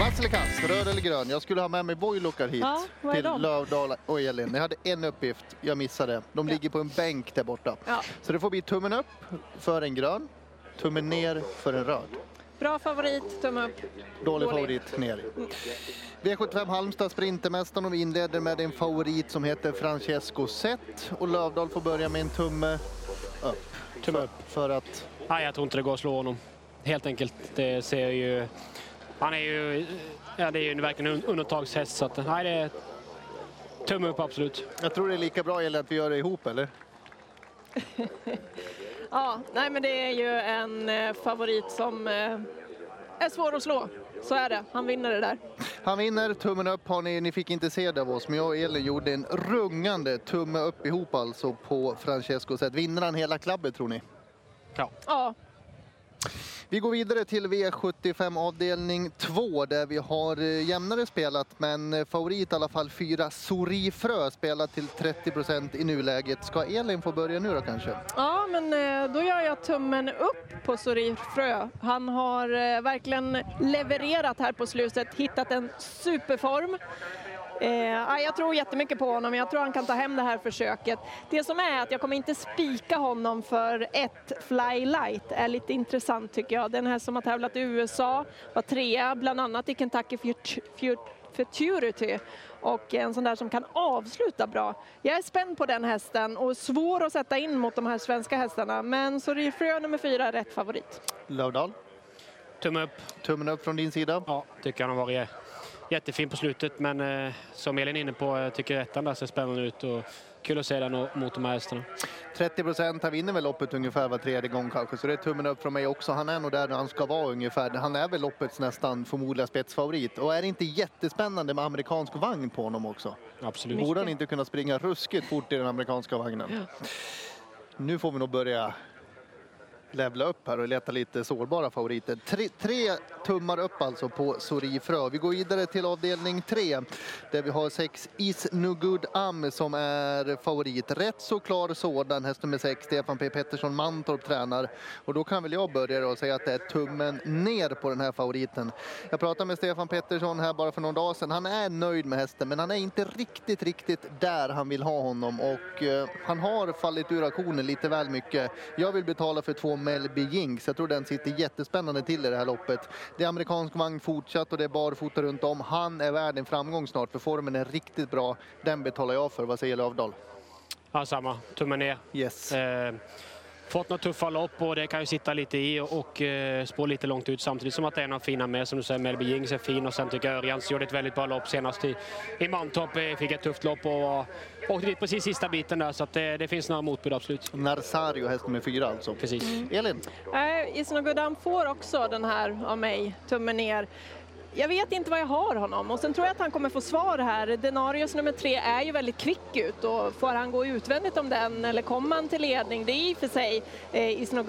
Vass eller kass, röd eller grön? Jag skulle ha med mig Voilockar hit Ja, vad är till de? Lövdala och Elin. Jag hade en uppgift, jag missade. De Ja. ligger på en bänk där borta. Ja. Så det får bli tummen upp för en grön, tummen ner för en röd. Bra favorit, tumme upp. Dålig Dålig. favorit ner. V75 Halmstad Sprintermästaren och vi inleder med en favorit som heter Francesco Zet och Lövdal får börja med en tumme upp. Tumme För- upp. För att Nej, jag tror inte det går att slå honom. Helt enkelt. Det ser ju... Han är ju... Ja, det är ju verkligen en undantagshäst. Så att, nej, det är tumme upp absolut. jag tror det är lika bra Elin att vi gör det ihop eller? Ja, nej men det är ju en eh, favorit som eh, är svår att slå. Så är det. Han vinner det där. Han vinner, tummen upp har ni, ni fick inte se det av oss, men jag och Elin gjorde en rungande tumme upp ihop alltså på Francesco Zet. Vinner han hela klabbet tror ni? Ja. Ja, vi går vidare till V75 avdelning 2 där vi har eh, jämnare spelat men eh, favorit i alla fall 4 Sorifrö spelat till 30 procent i nuläget. Ska Elin få börja nu då kanske? ja men eh, då gör jag tummen upp på Sorifrö. Han har verkligen levererat här på slutet, hittat en superform. Eh, ja, jag tror jättemycket på honom. Jag tror han kan ta hem det här försöket. Det som är att jag kommer inte spika honom för ett Fly Light. är lite intressant tycker jag. Den här som har tävlat i USA, var trea bland annat i Kentucky Fut- Fut- Futurity och en sån där som kan avsluta bra. Jag är spänd på den hästen och svår att sätta in mot de här svenska hästarna. Men Sorir Frö nummer fyra är rätt favorit. Lövdal, Tumme upp. tummen upp från din sida. Ja, tycker han har varit jättefin på slutet. Men eh, som Elin är inne på, jag tycker ettan där ser spännande ut. Och kul att se den mot de här hästarna. 30 procent, han vinner väl loppet ungefär var tredje gång kanske, så det är tummen upp från mig också. Han är nog där han ska vara ungefär. Han är väl loppets nästan förmodliga spetsfavorit. Och är det inte jättespännande med amerikansk vagn på honom också? Absolut. Borde han inte kunna springa ruskigt fort i den amerikanska vagnen? Nu får vi nog börja levla upp här och leta lite sårbara favoriter. Tre, tre tummar upp alltså på Sorifrö. Vi går vidare till avdelning tre där vi har sex Is No Good Am som är favorit. Rätt så klar sådan, häst nummer sex, Stefan P Pettersson Mantorp tränar. Och då kan väl jag börja och säga att det är tummen ner på den här favoriten. Jag pratade med Stefan Pettersson här bara för någon dag sedan. Han är nöjd med hästen men han är inte riktigt, riktigt där han vill ha honom och eh, han har fallit ur aktionen lite väl mycket. Jag vill betala för två Melby Jinx. Jag tror den sitter jättespännande till i det här loppet. Det är amerikansk vagn fortsatt och det är barfota runt om. Han är värd en framgång snart för formen är riktigt bra. Den betalar jag för. Vad säger Lövdahl? Ja, samma. Tummen ner. Yes. Eh, fått några tuffa lopp och det kan ju sitta lite i och, och eh, spå lite långt ut samtidigt som att det är några fina med. Som du säger, Melby Jings är fin och sen tycker jag Örjans gjorde ett väldigt bra lopp senast i, i Mantorp. Eh, Fick ett tufft lopp och åkte dit precis sista biten där så att det, det finns några motbud absolut. Narsario, häst nummer fyra alltså. Precis. Elin? Nej, Isno Godam får också den här av mig, tummen ner. Jag vet inte vad jag har honom och sen tror jag att han kommer få svar här. Denarius nummer tre är ju väldigt kvick ut och får han gå utvändigt om den eller kommer han till ledning? Det är i och för sig eh, Isno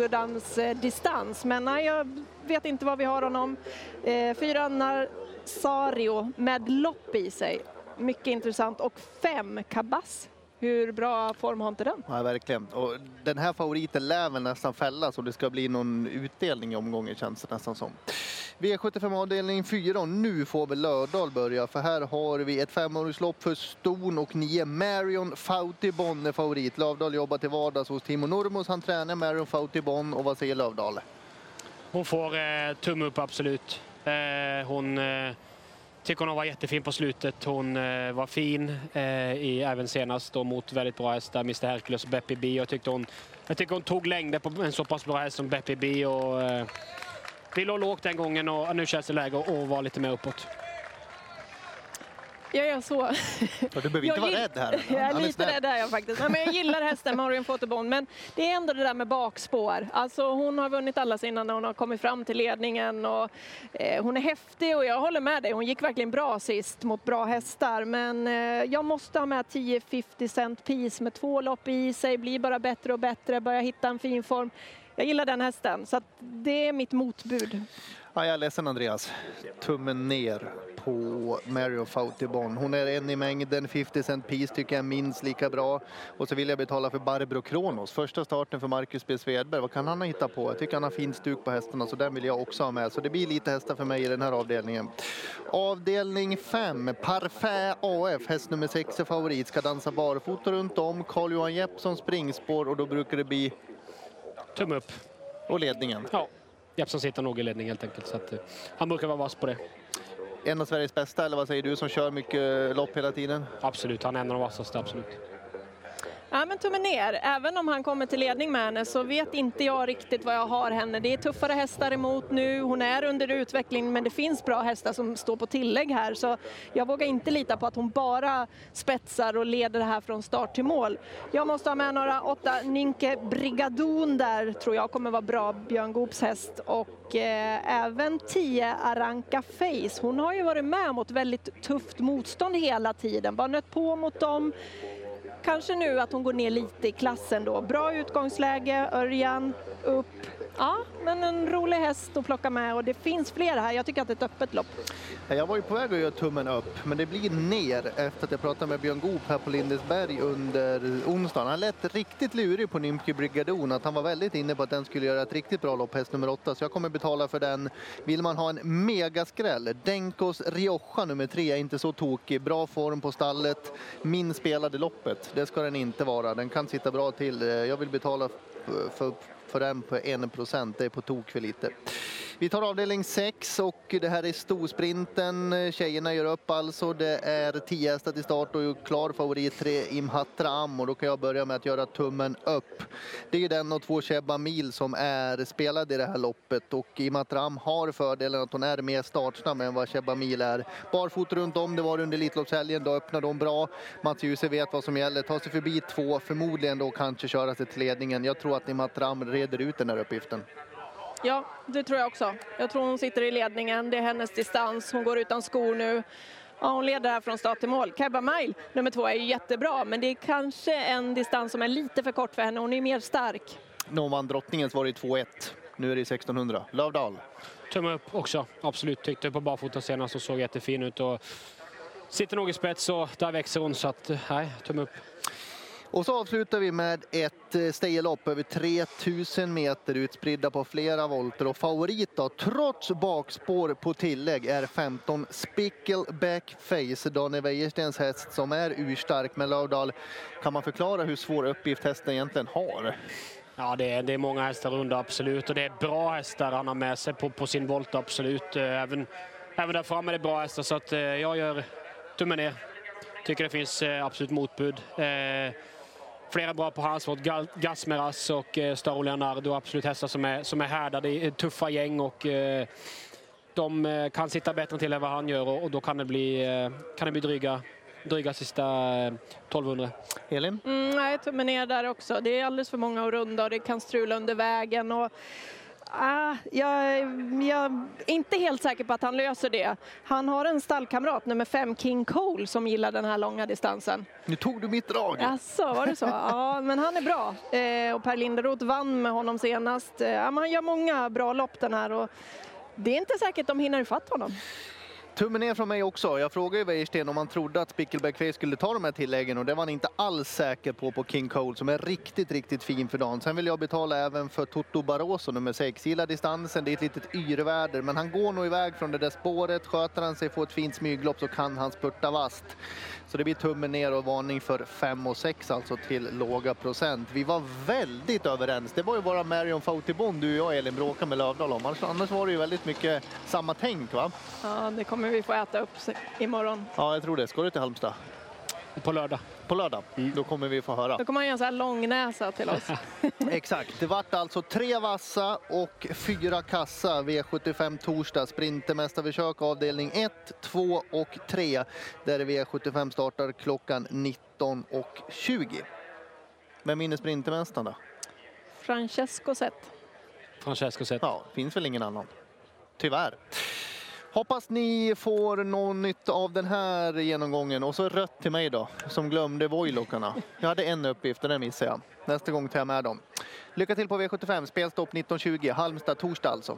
eh, distans men nej, jag vet inte vad vi har honom. Eh, fyra Narsario med lopp i sig. Mycket intressant och fem Kabas. Hur bra form har inte den? Ja, verkligen. Och den här favoriten lär väl nästan fällas och det ska bli någon utdelning i omgången känns det nästan som. V75 avdelning 4 och nu får väl Lördal börja för här har vi ett femåringslopp för Ston och nio Marion Fautibon är favorit. Lövdal jobbar till vardags hos Timo Nurmos. Han tränar Marion Fautibon och vad säger Lövdal? Hon får eh, tumme upp absolut. Eh, hon eh, tycker hon var jättefin på slutet. Hon eh, var fin eh, i, även senast då, mot väldigt bra hästar, Mr Hercules och Beppe B. Jag tyckte hon, jag tycker hon tog längder på en så pass bra häst som Beppe B. Och, eh, vi låg lågt den gången och nu känns det läge att vara lite mer uppåt. Jag gör så. Du behöver inte vara rädd här. Jag är lite rädd är jag faktiskt. Nej, men jag gillar hästen Marion Fotobon men det är ändå det där med bakspår. Alltså hon har vunnit alla sina när hon har kommit fram till ledningen och eh, hon är häftig och jag håller med dig. Hon gick verkligen bra sist mot bra hästar men eh, jag måste ha med 10-50 cent piece med två lopp i sig, blir bara bättre och bättre, börjar hitta en fin form. Jag gillar den hästen så att det är mitt motbud. Ja, jag är ledsen Andreas. Tummen ner på Mario Fautibon. Hon är en i mängden. 50 cent piece tycker jag är minst lika bra. Och så vill jag betala för Barbro Kronos. Första starten för Marcus B. Svedberg. Vad kan han ha hittat på? Jag tycker han har fint stuk på hästarna så den vill jag också ha med. Så det blir lite hästar för mig i den här avdelningen. Avdelning 5, Parfait AF, häst nummer 6 är favorit. Ska dansa barfota runt om. Carl-Johan Jeppsson springspår och då brukar det bli... Tumme upp. Och ledningen. Ja, Jeppsson sitter nog i ledning helt enkelt. Så att, eh, han brukar vara vass på det. En av Sveriges bästa, eller vad säger du som kör mycket lopp hela tiden? Absolut, han är en av de vassaste, absolut. Ja, men tummen ner. Även om han kommer till ledning med henne så vet inte jag riktigt vad jag har henne. Det är tuffare hästar emot nu. Hon är under utveckling men det finns bra hästar som står på tillägg här så jag vågar inte lita på att hon bara spetsar och leder det här från start till mål. Jag måste ha med några åtta Ninke Brigadon där tror jag kommer vara bra Björn Goops häst och eh, även 10 Aranka Face. Hon har ju varit med mot väldigt tufft motstånd hela tiden, bara nött på mot dem kanske nu att hon går ner lite i klassen då. Bra utgångsläge, Örjan upp. Ja, men en rolig häst att plocka med och det finns fler här. Jag tycker att det är ett öppet lopp. Jag var ju på väg att göra tummen upp, men det blir ner efter att jag pratade med Björn Goop här på Lindesberg under onsdagen. Han lät riktigt lurig på Nymke Brigadon, att han var väldigt inne på att den skulle göra ett riktigt bra lopp, häst nummer åtta. Så jag kommer betala för den. Vill man ha en megaskräll, Denkos Rioja nummer tre är inte så tokig. Bra form på stallet, min spelade loppet. Det ska den inte vara. Den kan sitta bra till. Jag vill betala för, för den på 1 procent. Det är på tok för lite. Vi tar avdelning 6 och det här är storsprinten. Tjejerna gör upp alltså. Det är 10 hästar till start och klar favorit 3 Imhatram och då kan jag börja med att göra tummen upp. Det är den och två Cheba Mil som är spelade i det här loppet och Imhatram har fördelen att hon är mer startsnabb än vad Cheba Mil är. Barfot runt om, det var under Elitloppshelgen, då öppnade hon bra. Mats Djuse vet vad som gäller, ta sig förbi två, förmodligen då kanske köra sig till ledningen. Jag tror att Imhatram reder ut den här uppgiften. Ja, det tror jag också. Jag tror hon sitter i ledningen. Det är hennes distans. Hon går utan skor nu. Ja, hon leder här från start till mål. Kaiba Mile, nummer två, är ju jättebra, men det är kanske en distans som är lite för kort för henne. Hon är mer stark. När hon vann drottningens var det 2-1. Nu är det 1600. Lövdal. Tumme upp också, absolut. Tyckte på barfota senast och såg jättefin ut. Och sitter nog i spets och där växer hon, så att nej, tumme upp. Och så avslutar vi med ett eh, stejlopp över 3000 meter utspridda på flera volter och favorit då, trots bakspår på tillägg, är 15 Spickleback Face, Daniel Wäjerstens häst som är urstark. Men Lövdahl, kan man förklara hur svår uppgift hästen egentligen har? Ja, det är, det är många hästar runda, absolut. Och det är bra hästar han har med sig på, på sin volt, absolut. Eh, även, även där framme är det bra hästar, så att, eh, jag gör tummen ner. Tycker det finns eh, absolut motbud. Eh, flera bra på hans Gasmeras och eh, Staro Leonardo. Absolut hästar som är, som är härdade i tuffa gäng och eh, de eh, kan sitta bättre till än vad han gör och, och då kan det bli, eh, kan det bli dryga, dryga sista 1200. Eh, Elin? Mm, nej, tummen ner där också. Det är alldeles för många att runda och det kan strula under vägen. Och Ah, jag, jag, är inte helt säker på att han löser det. Han har en stallkamrat, nummer fem, King Cole, som gillar den här långa distansen. Nu tog du mitt drag. Jaså, var det så? Ja, men han är bra. Eh, och Per Linderoth vann med honom senast. Eh, han gör många bra lopp den här och det är inte säkert de hinner ifatt honom. Tummen ner från mig också. Jag frågade ju Wäjersten om han trodde att Spickleback skulle ta de här tilläggen och det var han inte alls säker på på King Cole som är riktigt, riktigt fin för dagen. Sen vill jag betala även för Toto Barroso nummer 6. Gillar distansen, det är ett litet yrväder men han går nog iväg från det där spåret. Sköter han sig, får ett fint smyglopp så kan han spurta vast. Så det blir tummen ner och varning för 5 och 6 alltså till låga procent. Vi var väldigt överens. Det var ju bara Marion Fautibon, du och jag Elin bråkade med Lövdahl om. Annars var det ju väldigt mycket samma tänk va? Ja, det kommer vi få äta upp imorgon. Ja, jag tror det. Ska du till Halmstad? På lördag. På lördag? Mm. Då kommer vi få höra. Då kommer han göra en sån här långnäsa till oss. Exakt. Det vart alltså tre vassa och fyra kassa V75 torsdag. Sprintermästarförsök avdelning 1, 2 och 3. Där V75 startar klockan 19.20. Vem vinner Sprintermästaren då? Francesco Zet. Francesco Zet. Ja, finns väl ingen annan. Tyvärr. Hoppas ni får någon nytta av den här genomgången. Och så rött till mig då, som glömde Voilockarna. Jag hade en uppgift och den missade jag. Nästa gång tar jag med dem. Lycka till på V75, spelstopp 19.20, Halmstad torsdag alltså.